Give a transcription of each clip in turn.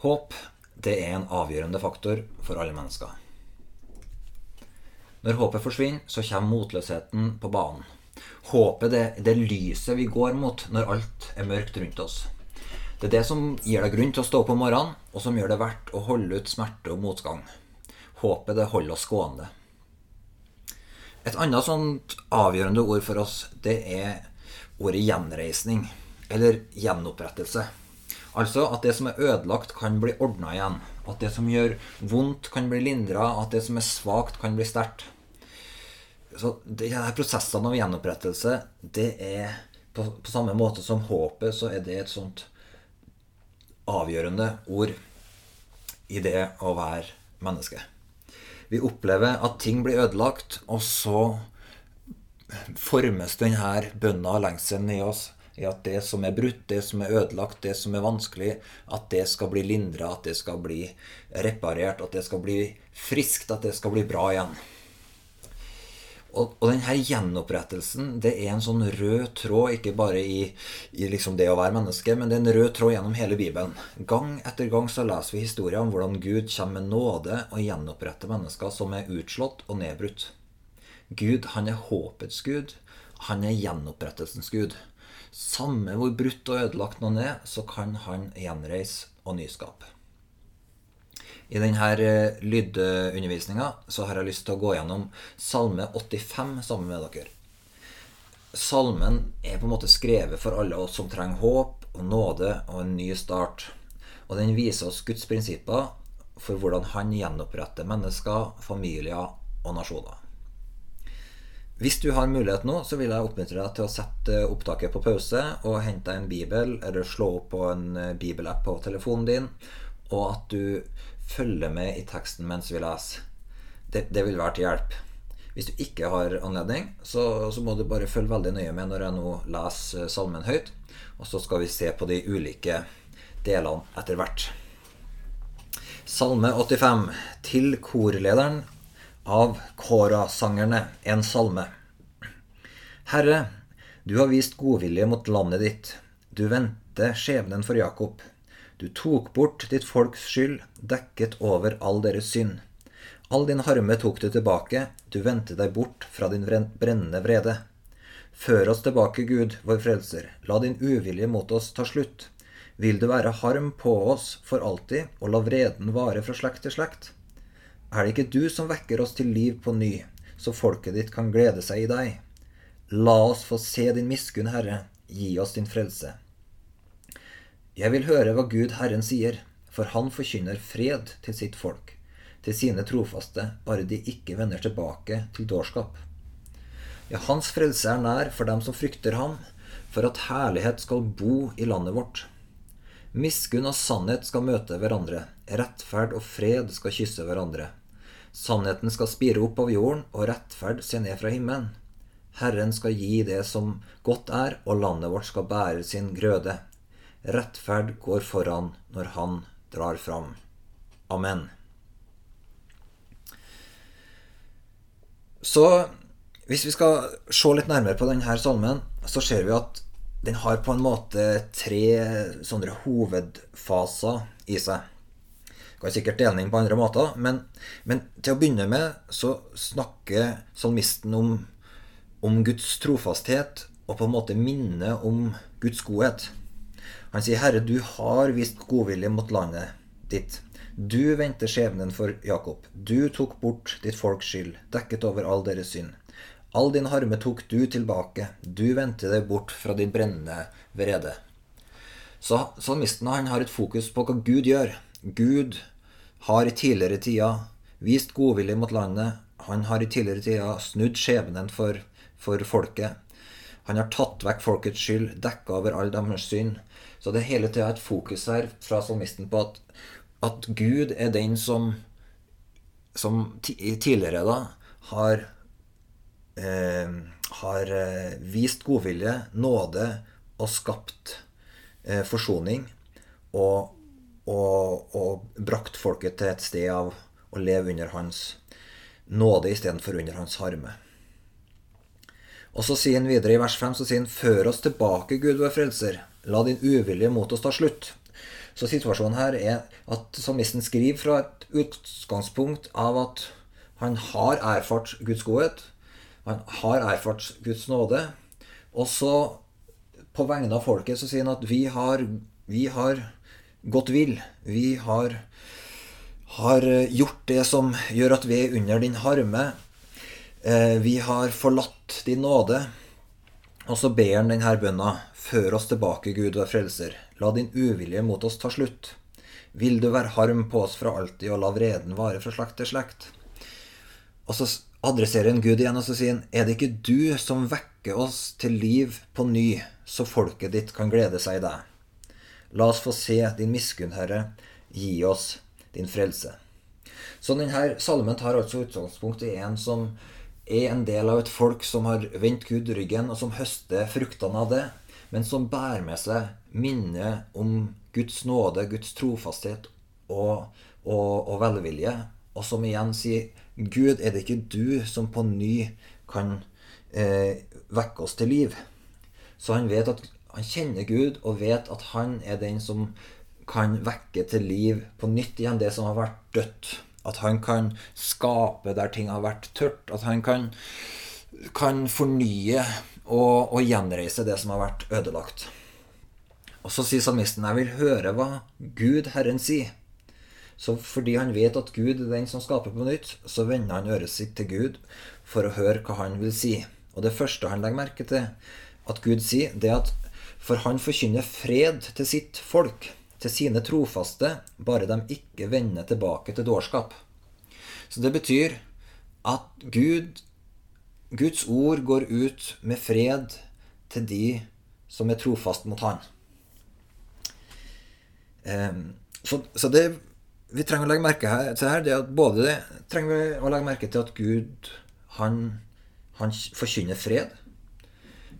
Håp det er en avgjørende faktor for alle mennesker. Når håpet forsvinner, så kommer motløsheten på banen. Håpet det, det lyset vi går mot når alt er mørkt rundt oss. Det er det som gir deg grunn til å stå opp om morgenen, og som gjør det verdt å holde ut smerte og motgang. Håpet det holder oss gående. Et annet sånt avgjørende ord for oss, det er ordet gjenreisning. Eller gjenopprettelse. Altså at det som er ødelagt, kan bli ordna igjen. At det som gjør vondt, kan bli lindra. At det som er svakt, kan bli sterkt. Så de her prosessene av gjenopprettelse, det er på, på, samme måte som håpet, så er det et sånt avgjørende ord i det å være menneske. Vi opplever at ting blir ødelagt, og så formes denne bønna og lengselen i oss i at det som er brutt, det som er ødelagt, det som er vanskelig, at det skal bli lindra, at det skal bli reparert, at det skal bli friskt, at det skal bli bra igjen. Og, og denne gjenopprettelsen det er en sånn rød tråd, ikke bare i, i liksom det å være menneske, men det er en rød tråd gjennom hele Bibelen. Gang etter gang så leser vi historier om hvordan Gud kommer med nåde og gjenoppretter mennesker som er utslått og nedbrutt. Gud, han er håpets gud. Han er gjenopprettelsens gud. Samme hvor brutt og ødelagt noen er, så kan han gjenreise og nyskape. I denne eh, lydundervisninga har jeg lyst til å gå gjennom Salme 85 sammen med dere. Salmen er på en måte skrevet for alle oss som trenger håp og nåde og en ny start. Og den viser oss Guds prinsipper for hvordan han gjenoppretter mennesker, familier og nasjoner. Hvis du har mulighet nå, så vil jeg oppmuntre deg til å sette opptaket på pause og hente deg en bibel, eller slå opp på en eh, bibelapp på telefonen din, og at du følger med i teksten mens vi leser. Det, det vil være til hjelp. Hvis du ikke har anledning, så, så, må du bare følge veldig nøye med når jeg nå leser salmen høyt. Og så skal vi se på de ulike delene etter hvert. Salme 85 til korlederen av Kåra-sangerne, en salme. Herre, du har vist godvilje mot landet ditt. Du vendte skjebnen for Jakob. Du tok bort ditt folks skyld, dekket over all deres synd. All din harme tok du tilbake, du vendte deg bort fra din brennende vrede. Før oss tilbake, Gud, vår frelser, la din uvilje mot oss ta slutt. Vil du være harm på oss for alltid, og la vreden vare fra slekt til slekt? Er det ikke du som vekker oss til liv på ny, så folket ditt kan glede seg i deg? La oss få se din miskunn, Herre, gi oss din frelse. Jeg vil høre hva Gud Herren sier, for han forkynner fred til sitt folk, til sine trofaste, bare de ikke vender tilbake til dårskap. Ja, hans frelse er nær for dem som frykter ham, for at herlighet skal bo i landet vårt. Miskunn og sannhet skal møte hverandre, rettferd og fred skal kysse hverandre. Sannheten skal spire opp av jorden, og rettferd se ned fra himmelen. Herren skal gi det som godt er, og landet vårt skal bære sin grøde. Rettferd går foran når han drar fram. Amen. Så hvis vi skal se litt nærmere på denne salmen, så ser vi at den har på en måte tre sånne hovedfaser i seg. Kan sikkert dele den inn på andre måter, men, men, til å begynne med så snakker salmisten om, om Guds trofasthet og på en måte minner om Guds godhet. Han sier, 'Herre, du har vist godvilje mot landet ditt.' Du vendte skjebnen for Jakob. Du tok bort ditt folks skyld, dekket over all deres synd. All din harme tok du tilbake. Du vendte deg bort fra din brennende vrede. Så salmisten har et fokus på hva Gud gjør. Gud har i tidligere tida vist godvilje mot landet. Han har i tidligere tida snudd skjebnen for, for folket. Han har tatt vekk folkets skyld, dekka over all deres synd. Så det er hele tida et fokus her fra salmisten på at, at Gud er den som, som tidligere da har, eh, har eh, vist godvilje, nåde og skapt eh, forsoning. Og og, og brakt folket til et sted av å leve under hans nåde istedenfor under hans harme. Og så sier han videre i vers 5 så sier han, Før oss tilbake, Gud vår frelser. La din uvilje mot oss ta slutt. Så situasjonen her er at salmisten skriver fra et utgangspunkt av at han har erfart Guds godhet. Han har erfart Guds nåde. Og så, på vegne av folket, så sier han at vi har, vi har gått vil. Vi har, har gjort det som gjør at vi er under din harme. Eh, vi har forlatt din nåde. Og så ber han denne bønna. Før oss tilbake, Gud, vår frelser. La din uvilje mot oss ta slutt. Vil du være harm på oss fra alltid, og la vreden vare fra slekt til slekt? Og så adresserer en Gud igjen, og så sier han, er det ikke du som vekker oss til liv på ny, så folket ditt kan glede seg i deg? La oss få se din miskunn, Herre. Gi oss din frelse. Så denne salmen tar altså utgangspunkt i en som er en del av et folk som har vendt Gud ryggen, og som høster fruktene av det men som bærer med seg minnet om Guds nåde, Guds trofasthet og, og, og, velvilje, og som igjen sier Gud, er det ikke du som på ny kan eh, vekke oss til liv? Så han vet at han kjenner Gud og vet at han er den som kan vekke til liv på nytt igjen det som har vært dødt. At han kan skape der ting har vært tørt. At han kan, kan fornye og, og gjenreise det som har vært ødelagt. Og så sier salmisten, 'Jeg vil høre hva Gud, Herren, sier'. Så fordi han vet at Gud er den som skaper på nytt, så vender han øret sitt til Gud for å høre hva han vil si. Og det første han legger merke til at Gud sier, det er at for han forkynner fred til sitt folk, til sine trofaste, bare de ikke vender tilbake til dårskap. Så det betyr at Gud Guds ord går ut med fred til de som er trofast mot Han. Så, så det vi trenger å legge merke til her, det er at både det, trenger vi å legge merke til at Gud han, han forkynner fred.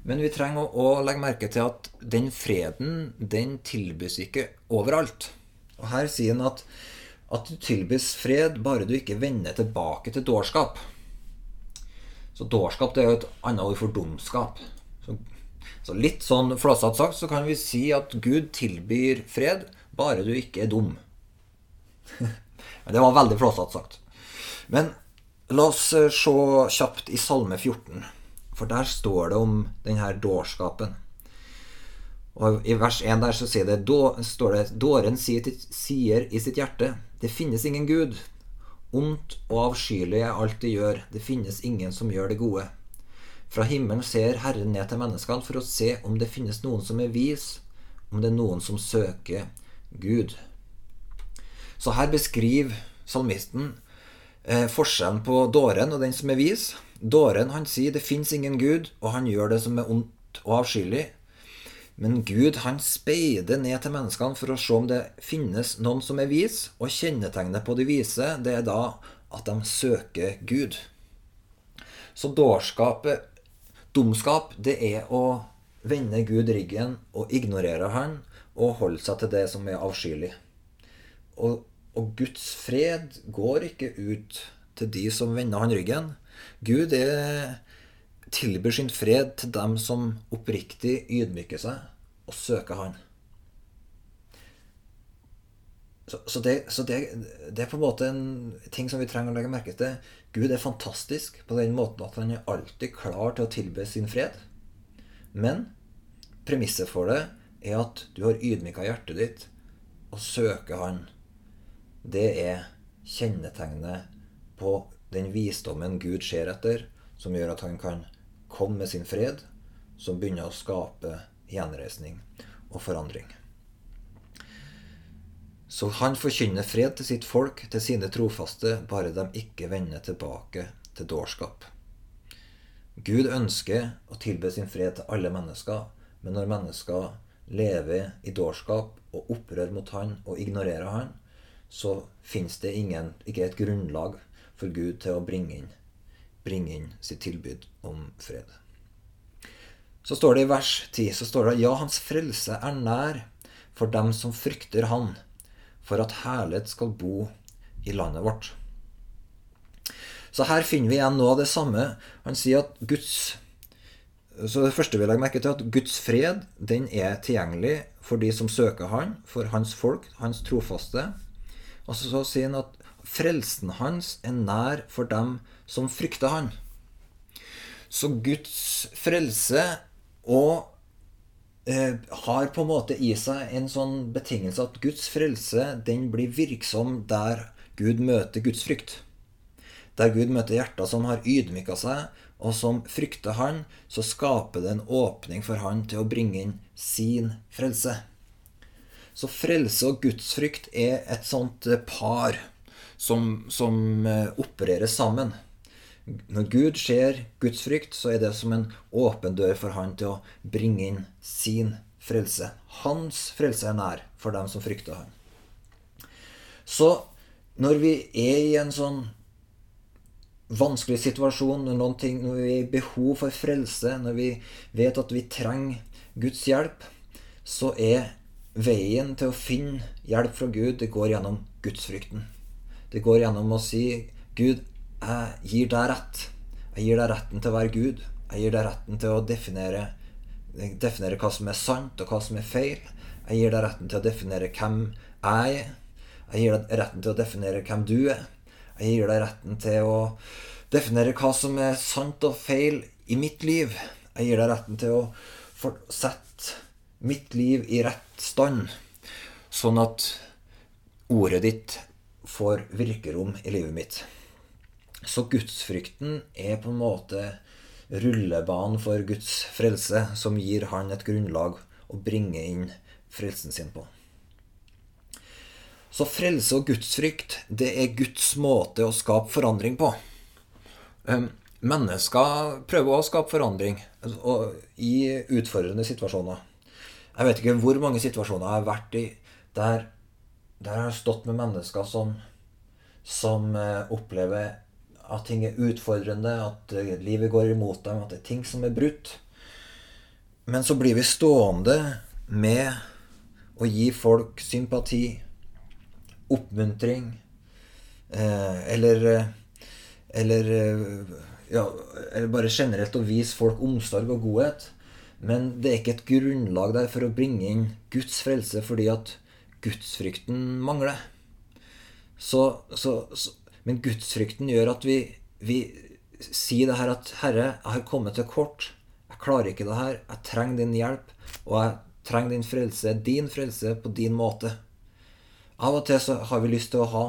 Men vi trenger å, å legge merke til at den freden, den tilbys ikke overalt. Og her sier han at, at du tilbys fred bare du ikke vender tilbake til dårskap. Så dårskap det er jo et annet ord for dumskap. Så, så litt sånn flåsete sagt så kan vi si at Gud tilbyr fred, bare du ikke er dum. Det var veldig flåsete sagt. Men la oss eh, se kjapt i Salme 14, for der står det om denne dårskapen. Og I vers 1 der så det, står det Dåren sier, sier i sitt hjerte Det finnes ingen Gud. Ondt og avskyelig er alt de gjør, det finnes ingen som gjør det gode. Fra himmelen ser Herren ned til menneskene for å se om det finnes noen som er vis, om det er noen som søker Gud. Så her beskriver salmisten eh, forskjellen på dåren og den som er vis. Dåren han sier det fins ingen Gud, og han gjør det som er ondt og avskyelig. Men Gud han speider ned til menneskene for å se om det finnes noen som er vis, og kjennetegnet på de vise det er da at de søker Gud. Så dårskapet, dumskap, det er å vende Gud ryggen og ignorere Han og holde seg til det som er avskyelig. Og, og Guds fred går ikke ut til de som vender Han ryggen. Gud er tilbyr sin fred til dem som oppriktig ydmyker seg og søker Han. Så, så, det, så det, det, er på en måte en ting som vi trenger å legge merke til. Gud er fantastisk på den måten at han er alltid klar til å tilbe sin fred. Men premisset for det er at du har ydmyka hjertet ditt og søker Han. Det er kjennetegnet på den visdommen Gud ser etter, som gjør at han kan komme med sin fred, som begynner å skape gjenreisning og forandring. Så han forkynner fred til sitt folk, til sine trofaste, bare de ikke vender tilbake til dårskap. Gud ønsker å tilbe sin fred til alle mennesker, men når mennesker lever i dårskap og opprør mot han og ignorerer han, så fins det ingen, ikke et grunnlag for Gud til å bringe inn, bringe inn sitt tilbud om fred. Så står det i vers 10 så står det, Ja, hans frelse er nær for dem som frykter Han, for at herlighet skal bo i landet vårt. Så her finner vi igjen noe av det samme. Han sier at Guds Så det første vi legger merke til, at Guds fred den er tilgjengelig for de som søker Han, for hans folk, hans trofaste. Og så sier han at frelsen hans er nær for dem som frykter Han. Så Guds frelse og eh, har på en måte i seg en sånn betingelse at Guds frelse den blir virksom der Gud møter Guds frykt. Der Gud møter hjerter som har ydmyka seg, og som frykter Han, så skaper det en åpning for Han til å bringe inn sin frelse. Så frelse og gudsfrykt er et sånt eh, par som, som eh, opererer sammen. Når Gud ser Guds frykt, så er det som en åpen dør for Han til å bringe inn sin frelse. Hans frelse er nær for dem som frykter Han. Så når vi er i en sånn vanskelig situasjon, når, ting, når vi har behov for frelse, når vi vet at vi trenger Guds hjelp, så er veien til å finne hjelp fra Gud, det går gjennom gudsfrykten. Det går gjennom å si Gud, jeg gir deg rett. Jeg gir deg retten til å være Gud. Jeg gir deg retten til å definere, definere hva som er sant, og hva som er feil. Jeg gir deg retten til å definere hvem jeg er. Jeg gir deg retten til å definere hvem du er. Jeg gir deg retten til å definere hva som er sant og feil i mitt liv. Jeg gir deg retten til å sette mitt liv i rett stand, sånn at ordet ditt får virkerom i livet mitt. Så gudsfrykten er på en måte rullebanen for Guds frelse, som gir han et grunnlag å bringe inn frelsen sin på. Så frelse og gudsfrykt, det er Guds måte å skape forandring på. Mennesker prøver å skape forandring i utfordrende situasjoner. Jeg vet ikke hvor mange situasjoner jeg har vært i der, der har jeg stått med mennesker som, som eh, opplever at ting er utfordrende, at eh, livet går imot dem, at det er ting som er brutt. Men så blir vi stående med å gi folk sympati, oppmuntring, eh, eller Eller ja, eller bare generelt å vise folk omsorg og godhet. Men det er ikke et grunnlag der for å bringe inn Guds frelse fordi at gudsfrykten mangler. Så, så, så, men gudsfrykten gjør at vi, vi sier det her at 'Herre, jeg har kommet til kort. Jeg klarer ikke det her. Jeg trenger din hjelp. Og jeg trenger din frelse. Din frelse på din måte.' Av og til så har vi lyst til å ha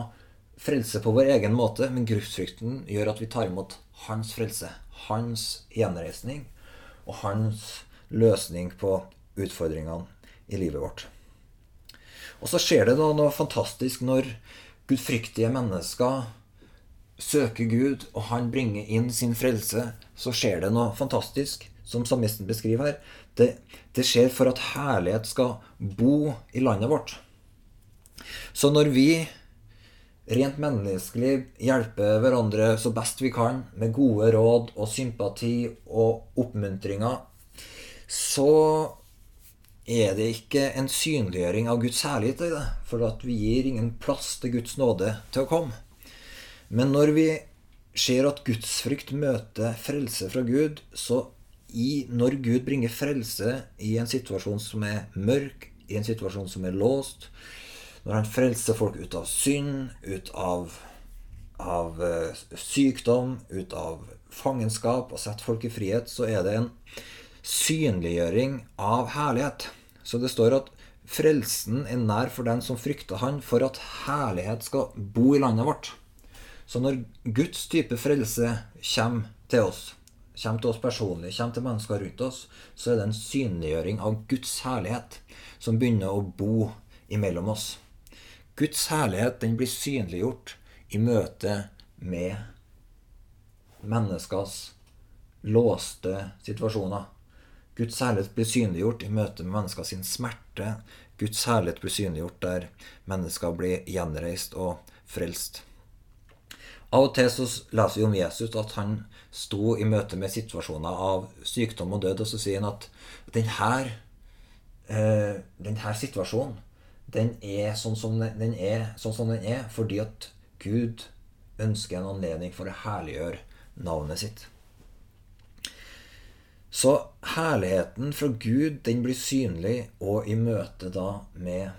frelse på vår egen måte, men gudsfrykten gjør at vi tar imot hans frelse. Hans gjenreisning og hans løsning på utfordringene i livet vårt. Og så skjer det noe, noe fantastisk når gudfryktige mennesker søker Gud, og han bringer inn sin frelse. Så skjer det noe fantastisk, som salmisten beskriver her. Det, det skjer for at herlighet skal bo i landet vårt. Så når vi rent menneskelig hjelper hverandre så best vi kan, med gode råd og sympati og oppmuntringer, så er det ikke en synliggjøring av Guds herlighet i det. For at vi gir ingen plass til Guds nåde til å komme. Men når vi ser at gudsfrykt møter frelse fra Gud, så i, når Gud bringer frelse i en situasjon som er mørk, i en situasjon som er låst, når han frelser folk ut av synd, ut av, av uh, sykdom, ut av fangenskap og setter folk i frihet, så er det en synliggjøring av herlighet. Så det står at frelsen er nær for den som frykter Han, for at herlighet skal bo i landet vårt. Så når Guds type frelse kommer til oss, kommer til oss personlig, kommer til mennesker rundt oss, så er det en synliggjøring av Guds herlighet som begynner å bo imellom oss. Guds herlighet den blir synliggjort i møte med menneskers låste situasjoner. Guds herlighet blir synliggjort i møte med mennesker sin smerte. Guds herlighet blir synliggjort der mennesker blir gjenreist og frelst. Av og til så leser vi om Jesus at han sto i møte med situasjoner av sykdom og død, og så sier han at denne, eh, denne situasjonen den er, sånn den er sånn som den er fordi at Gud ønsker en anledning for å herliggjøre navnet sitt. Så herligheten fra Gud den blir synlig og i møte da med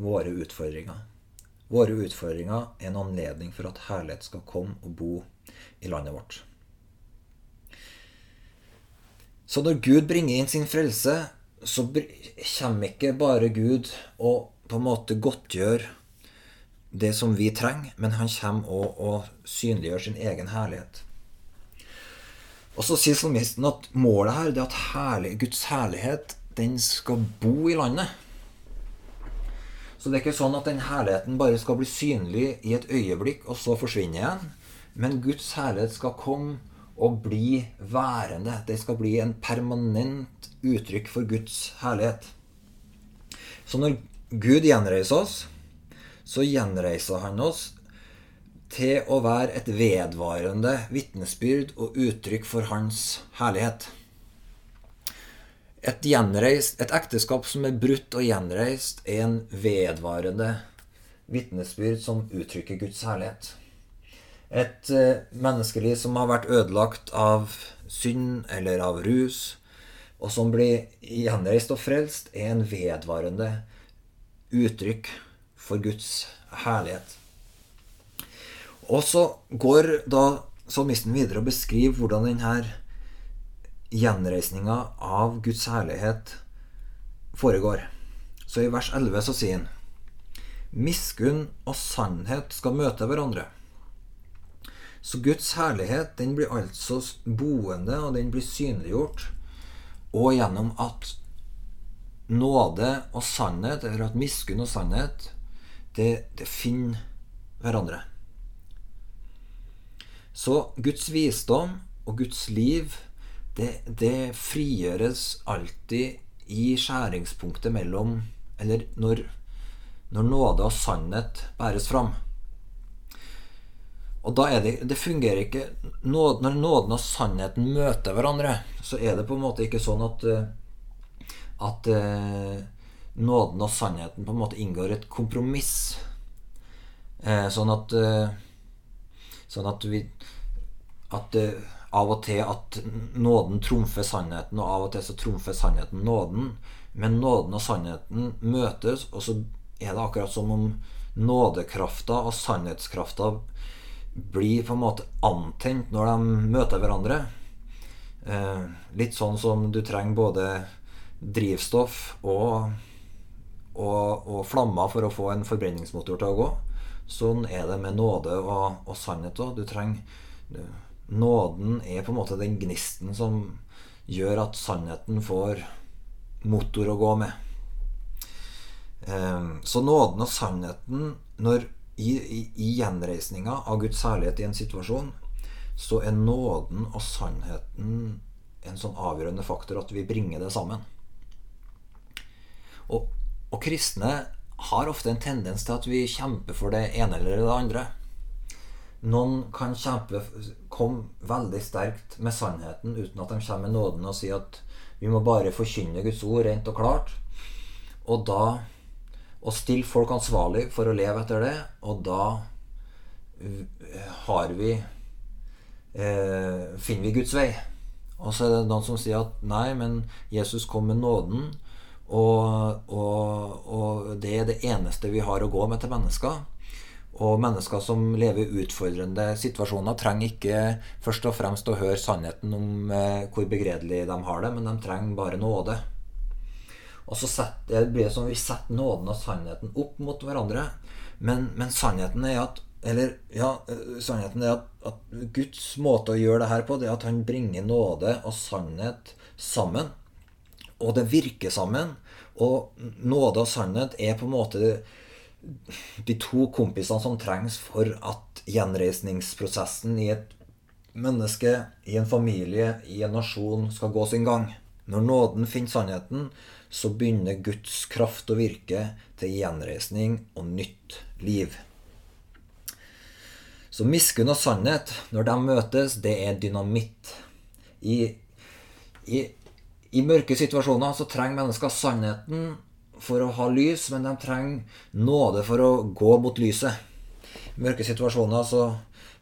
våre utfordringer. Våre utfordringer er en anledning for at herlighet skal komme og bo i landet vårt. Så når Gud bringer inn sin frelse, så kommer ikke bare Gud og på en måte godtgjør det som vi trenger, men han kommer òg og synliggjør sin egen herlighet. Og så sier salmisten at målet her er at herlig, Guds herlighet den skal bo i landet. Så det er ikke sånn at den herligheten bare skal bli synlig i et øyeblikk, og så forsvinne igjen. Men Guds herlighet skal komme og bli værende. Det skal bli en permanent uttrykk for Guds herlighet. Så når Gud gjenreiser oss, så gjenreiser han oss til å være et vedvarende vitnesbyrd og uttrykk for hans herlighet. Et, gjenreist, et ekteskap som er brutt og gjenreist, er en vedvarende vitnesbyrd som uttrykker Guds herlighet. Et uh, menneskeliv som har vært ødelagt av synd eller av rus, og som blir gjenreist og frelst, er en vedvarende uttrykk for Guds herlighet. Og så går da salmisten videre og beskriver hvordan denne gjenreisninga av Guds herlighet foregår. Så i vers 11 så sier han Miskunn og sannhet skal møte hverandre. Så Guds herlighet den blir altså boende, og den blir synliggjort og gjennom at nåde og sannhet, eller at miskunn og sannhet, det, det finner hverandre. Så Guds visdom og Guds liv, det, det frigjøres alltid i skjæringspunktet mellom Eller når, når nåde og sannhet bæres fram. Og da er det Det fungerer ikke Når nåden og sannheten møter hverandre, så er det på en måte ikke sånn at at eh, nåden og sannheten på en måte inngår et kompromiss. Eh, sånn at eh, Sånn at vi At det, av og til at nåden trumfer sannheten, og av og til så trumfer sannheten nåden. Men nåden og sannheten møtes, og så er det akkurat som om nådekrafta og sannhetskrafta blir på en måte antent når de møter hverandre. Eh, litt sånn som du trenger både drivstoff og, og, og flammer for å få en forbrenningsmotor til å gå. Sånn er det med nåde og, og sannhet òg. Du trenger Nåden er på en måte den gnisten som gjør at sannheten får motor å gå med. Ehm, så nåden og sannheten når, i, i, i gjenreisninga av Guds herlighet i en situasjon, så er nåden og sannheten en sånn avgjørende faktor at vi bringer det sammen. Og, og kristne har ofte en tendens til at vi kjemper for det ene eller det andre. Noen kan kjempe komme veldig sterkt med sannheten uten at de kommer med nåden og sier at vi må bare forkynne Guds ord rent og klart. Og da å stille folk ansvarlig for å leve etter det, og da har vi eh, finner vi Guds vei. Og så er det noen som sier at nei, men Jesus kom med nåden. Og, og, og, det er det eneste vi har å gå med til mennesker. Og mennesker som lever i utfordrende situasjoner, trenger ikke først og fremst å høre sannheten om eh, hvor begredelig de har det, men de trenger bare nåde. Og så setter, blir det som vi setter nåden og sannheten opp mot hverandre. Men, men sannheten er at eller ja, eh, sannheten er at, at, Guds måte å gjøre det her på, det er at han bringer nåde og sannhet sammen. Og det virker sammen. Og nåde og sannhet er på en måte de to kompisene som trengs for at gjenreisningsprosessen i et menneske, i en familie, i en nasjon skal gå sin gang. Når nåden finner sannheten, så begynner Guds kraft å virke til gjenreisning og nytt liv. Så miskunn og sannhet, når de møtes, det er dynamitt. I, i i mørke situasjoner så trenger mennesker sannheten for å ha lys, men de trenger nåde for å gå mot lyset. I mørke situasjoner så,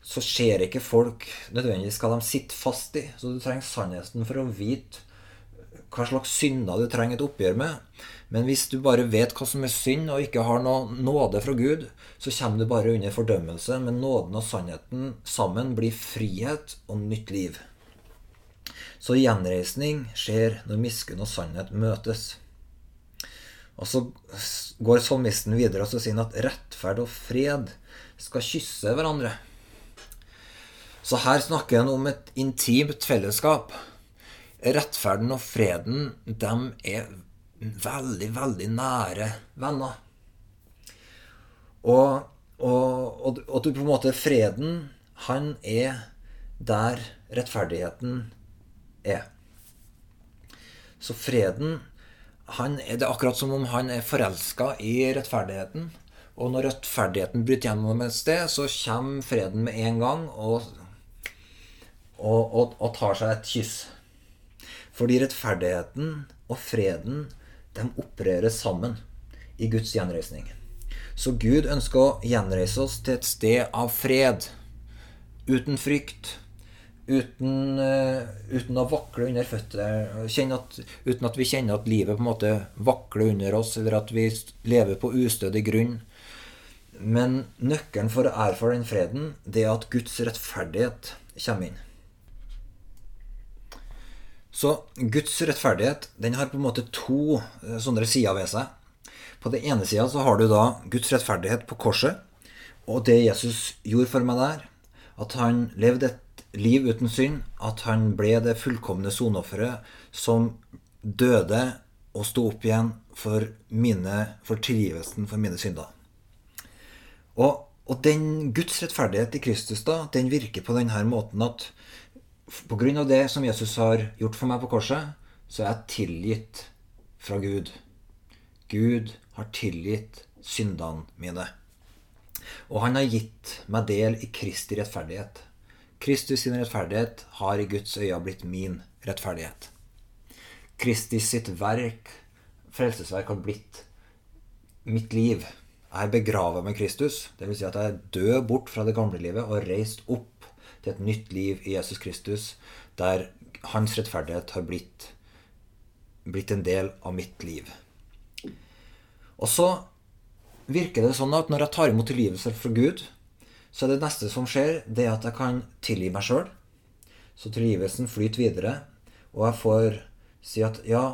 så ser ikke folk nødvendigvis hva de sitter fast i. Så du trenger sannheten for å vite hva slags synder du trenger et oppgjør med. Men hvis du bare vet hva som er synd, og ikke har noe nåde fra Gud, så kommer du bare under fordømmelse. Men nåden og sannheten sammen blir frihet og nytt liv. Så gjenreisning skjer når miskunn og sannhet møtes. Og så går salmisten videre og så sier han at rettferd og fred skal kysse hverandre. Så her snakker han om et intimt fellesskap. Rettferden og freden, de er veldig, veldig nære venner. Og, og, og, du på en måte Freden, han er der rettferdigheten er. Så freden han, Det er akkurat som om han er forelska i rettferdigheten. Og når rettferdigheten bryter gjennom et sted, så kommer freden med en gang og, og, og, og tar seg et kyss. Fordi rettferdigheten og freden de opererer sammen i Guds gjenreisning. Så Gud ønsker å gjenreise oss til et sted av fred. Uten frykt. Uten, uh, uten å vakle under føttene. Uten at vi kjenner at livet på en måte vakler under oss, eller at vi lever på ustødig grunn. Men nøkkelen for å erfare den freden, det er at Guds rettferdighet kommer inn. Så Guds rettferdighet den har på en måte to eh, sånne sider ved seg. På den ene sida så har du da Guds rettferdighet på korset, og det Jesus gjorde for meg der. At han levde et liv uten synd. At han ble det fullkomne soneofferet som døde og sto opp igjen for, mine, for tilgivelsen for mine synder. Og, og den Guds rettferdighet i Kristus da, den virker på denne måten at Pga. det som Jesus har gjort for meg på korset, så er jeg tilgitt fra Gud. Gud har tilgitt syndene mine. Og han har gitt meg del i Kristi rettferdighet. Kristus sin rettferdighet har i Guds øya blitt min rettferdighet. Kristus sitt verk, frelsesverk, har blitt mitt liv. Jeg er begravet med Kristus. Dvs. Si at jeg er død bort fra det gamle livet og reist opp til et nytt liv i Jesus Kristus, der hans rettferdighet har blitt, blitt en del av mitt liv. Og så virker det sånn at når jeg tar imot tilgivelse fra Gud, så det neste som skjer, det er at jeg kan tilgi meg sjøl. Så tilgivelsen flyter videre, og jeg får si at ja,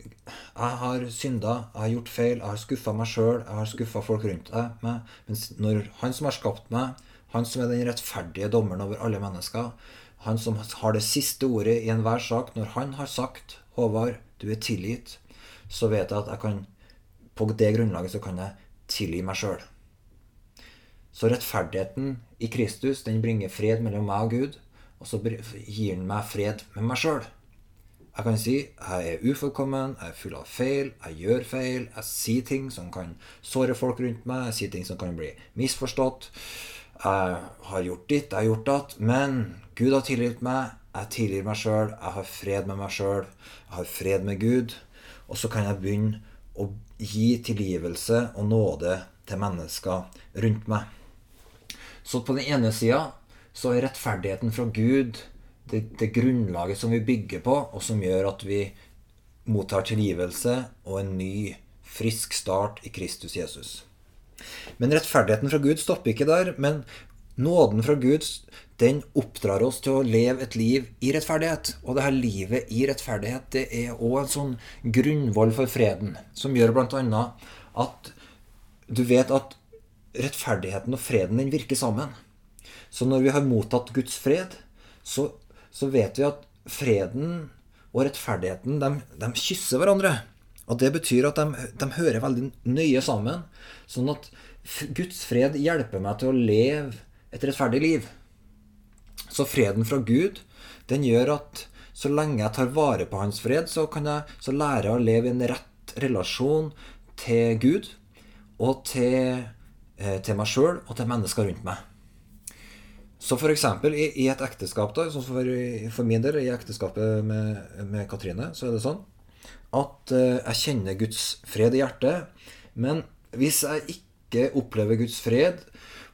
jeg har synda, jeg har gjort feil, jeg har skuffa meg sjøl, jeg har skuffa folk rundt meg. Men når Han som har skapt meg, han som er den rettferdige dommeren over alle mennesker. Han som har det siste ordet i enhver sak. Når han har sagt 'Håvard, du er tilgitt', så vet jeg at jeg kan på det grunnlaget så kan jeg tilgi meg sjøl. Så rettferdigheten i Kristus den bringer fred mellom meg og Gud, og så gir den meg fred med meg sjøl. Jeg kan si jeg er ufullkommen, jeg er full av feil, jeg gjør feil, jeg sier ting som kan såre folk rundt meg, jeg sier ting som kan bli misforstått. Jeg har gjort ditt, jeg har gjort datt, men Gud har tilgitt meg. Jeg tilgir meg sjøl. Jeg har fred med meg sjøl. Jeg har fred med Gud. Og så kan jeg begynne å gi tilgivelse og nåde til mennesker rundt meg. Så på den ene sida så er rettferdigheten fra Gud det, det grunnlaget som vi bygger på, og som gjør at vi mottar tilgivelse og en ny, frisk start i Kristus Jesus. Men rettferdigheten fra Gud stopper ikke der. Men nåden fra Gud den oppdrar oss til å leve et liv i rettferdighet. Og det her livet i rettferdighet det er òg en sånn grunnvoll for freden, som gjør bl.a. at du vet at rettferdigheten og freden den virker sammen. Så når vi har mottatt Guds fred, så, så vet vi at freden og rettferdigheten de, de kysser hverandre. Og Det betyr at de, de, hører veldig nøye sammen. Sånn at Guds fred hjelper meg til å leve et rettferdig liv. Så freden fra Gud den gjør at så lenge jeg tar vare på hans fred, så kan jeg så lære å leve i en rett relasjon til Gud og til, til meg sjøl og til mennesker rundt meg. Så f.eks. I, i et ekteskap, da, sånn for, for, min del, i ekteskapet med, med Katrine, så er det sånn at eh, jeg kjenner Guds fred i hjertet. Men hvis jeg ikke opplever Guds fred,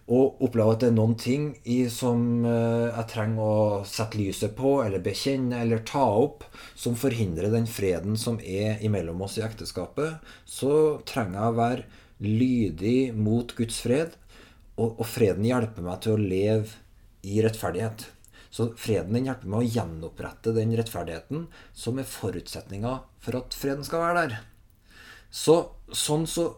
og opplever at det er noen ting i som eh, jeg trenger å sette lyset på, eller bekjenne, eller ta opp, som forhindrer den freden som er imellom oss i ekteskapet, så trenger jeg å være lydig mot Guds fred, og, og freden hjelper meg til å leve i rettferdighet. Så freden den hjelper meg å gjenopprette den rettferdigheten som er forutsetninga for at freden skal være der. Så, sånn så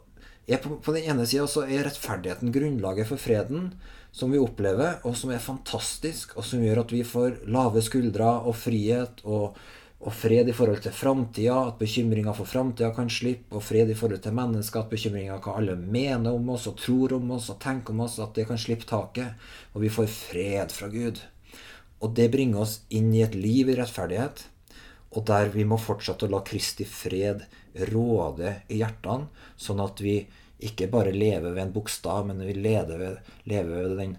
er på, på den ene sida så er rettferdigheten grunnlaget for freden som vi opplever, og som er fantastisk, og som gjør at vi får lave skuldre og frihet og, og fred i forhold til framtida, at bekymringa for framtida kan slippe, og fred i forhold til mennesker, at bekymringa hva alle mener om oss og tror om oss og tenker om oss, at det kan slippe taket, og vi får fred fra Gud. Og det bringer oss inn i et liv i rettferdighet, og der vi må fortsette å la Kristi fred råde i hjertene, sånn at vi ikke bare lever ved en bokstav, men vi lever ved, lever ved den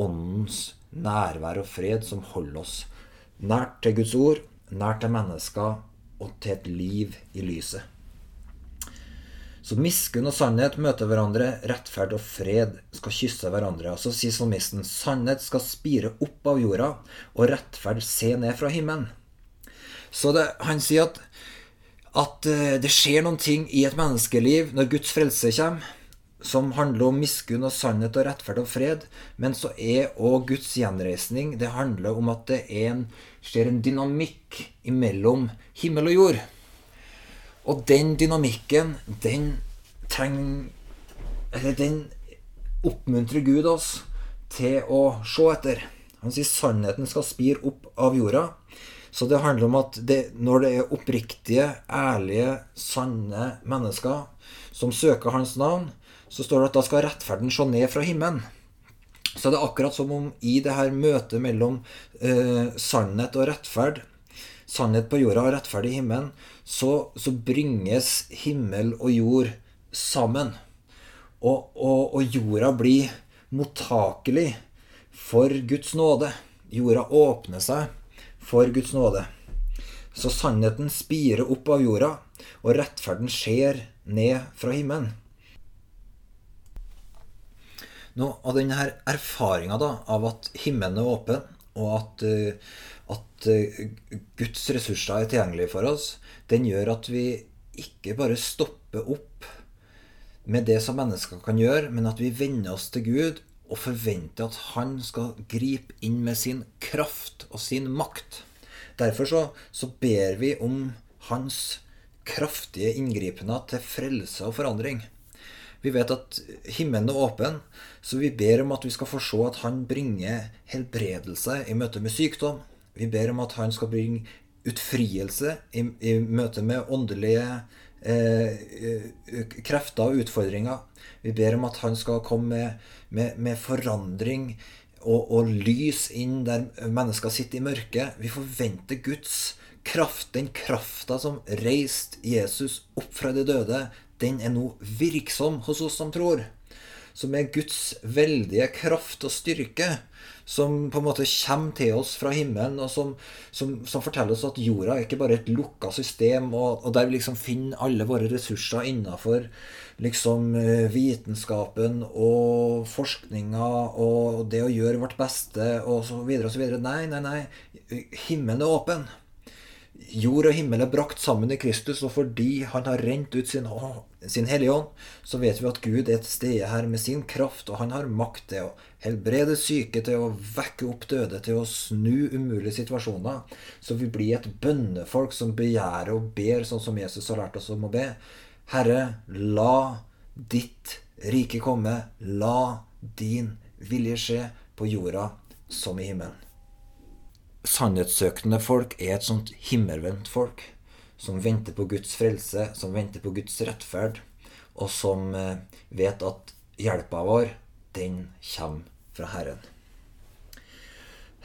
åndens nærvær og fred som holder oss nært til Guds ord, nært til mennesker og til et liv i lyset. Så miskunn og sannhet møter hverandre, rettferd og fred skal kysse hverandre. Og så sier salmisten sannhet skal spire opp av jorda, og rettferd se ned fra himmelen. Så det, han sier at at eh, det skjer noen ting i et menneskeliv når Guds frelse kommer, som handler om miskunn og sannhet og rettferd og fred. Men så er òg Guds gjenreisning Det handler om at det en, skjer en dynamikk imellom himmel og jord. Og den dynamikken, den trenger Eller den oppmuntrer Gud oss til å se etter. Han sier sannheten skal spire opp av jorda. Så det handler om at det, når det er oppriktige, ærlige, sanne mennesker som søker hans navn, så står det at da skal rettferden se ned fra himmelen. Så det er akkurat som om i det her møtet mellom eh, sannhet og rettferd, sannhet på jorda og rettferd i himmelen, så, så bringes himmel og jord sammen. Og, og, og jorda blir mottakelig for Guds nåde. Jorda åpner seg for Guds nåde. Så sannheten spirer opp av jorda, og rettferden skjer ned fra himmelen. Nå, av denne erfaringa av at himmelen er åpen, og at, uh, at uh, Guds ressurser er tilgjengelige for oss, den gjør at vi ikke bare stopper opp med det som mennesker kan gjøre, men at vi vender oss til Gud og forventer at han skal gripe inn med sin kraft og sin makt. Derfor så, så ber vi om hans kraftige inngripener til frelse og forandring. Vi vet at himmelen er åpen, så vi ber om at vi skal få se at han bringer helbredelse i møte med sykdom. Vi ber om at han skal bringe utfrielse i, i møte med åndelige eh, krefter og utfordringer. Vi ber om at han skal komme med, med, med forandring og, og lys inn der mennesker sitter i mørket. Vi forventer Guds kraft. Den krafta som reiste Jesus opp fra de døde, den er nå virksom hos oss som tror. Som er Guds veldige kraft og styrke som på en måte kommer til oss fra himmelen, og som, som, som forteller oss at jorda er ikke bare et lukka system, og, og der vi liksom finner alle våre ressurser innafor liksom eh, vitenskapen og forskninga og det å gjøre vårt beste og så videre og så videre. Nei, nei, nei. Himmelen er åpen. Jord og himmel er brakt sammen i Kristus, og fordi han har rent ut sin, sin Hellige Ånd, så vet vi at Gud er til stede her med sin kraft, og han har makt til å helbrede syke, til å vekke opp døde, til å snu umulige situasjoner. Så vi blir et bønnefolk som begjærer og ber sånn som Jesus har lært oss om å be. Herre, la ditt rike komme, la din vilje skje på jorda som i himmelen sannhetssøkende folk er et sånt himmelvendt folk. Som venter på Guds frelse, som venter på Guds rettferd, og som eh, vet at hjelpa vår, den kommer fra Herren.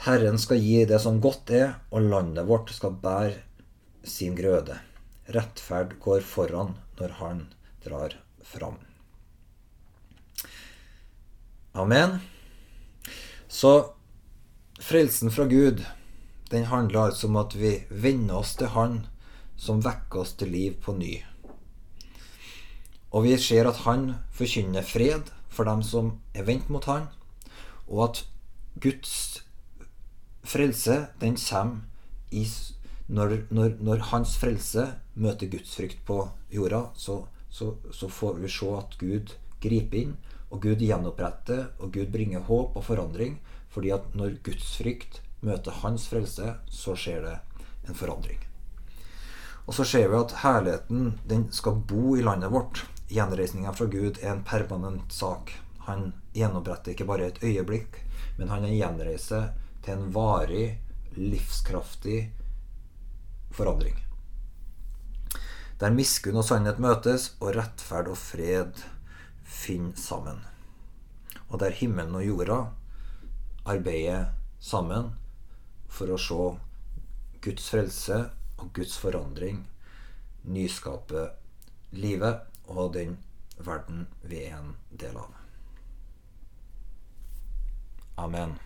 Herren skal gi det som godt er, og landet vårt skal bære sin grøde. Rettferd går foran når Han drar fram. Amen. Så frelsen fra Gud den handler altså om at vi vender oss til Han som vekker oss til liv på ny. Og vi ser at Han forkynner fred for dem som er vendt mot Han, og at Guds frelse, den kommer i, når, når, når, Hans frelse møter Guds frykt på jorda, så, så, så får vi se at Gud griper inn, og Gud gjenoppretter, og Gud bringer håp og forandring. Fordi at når Guds frykt møter Hans frelse, så skjer det en forandring. Og så ser vi at herligheten den skal bo i landet vårt. Gjenreisninga fra Gud er en permanent sak. Han gjenoppretter ikke bare et øyeblikk, men han gjenreiser til en varig, livskraftig forandring. Der miskunn og sannhet møtes, og rettferd og fred finner sammen. Og der himmelen og jorda arbeider sammen for å se Guds frelse og Guds forandring nyskape livet og den verden vi er en del av. Amen.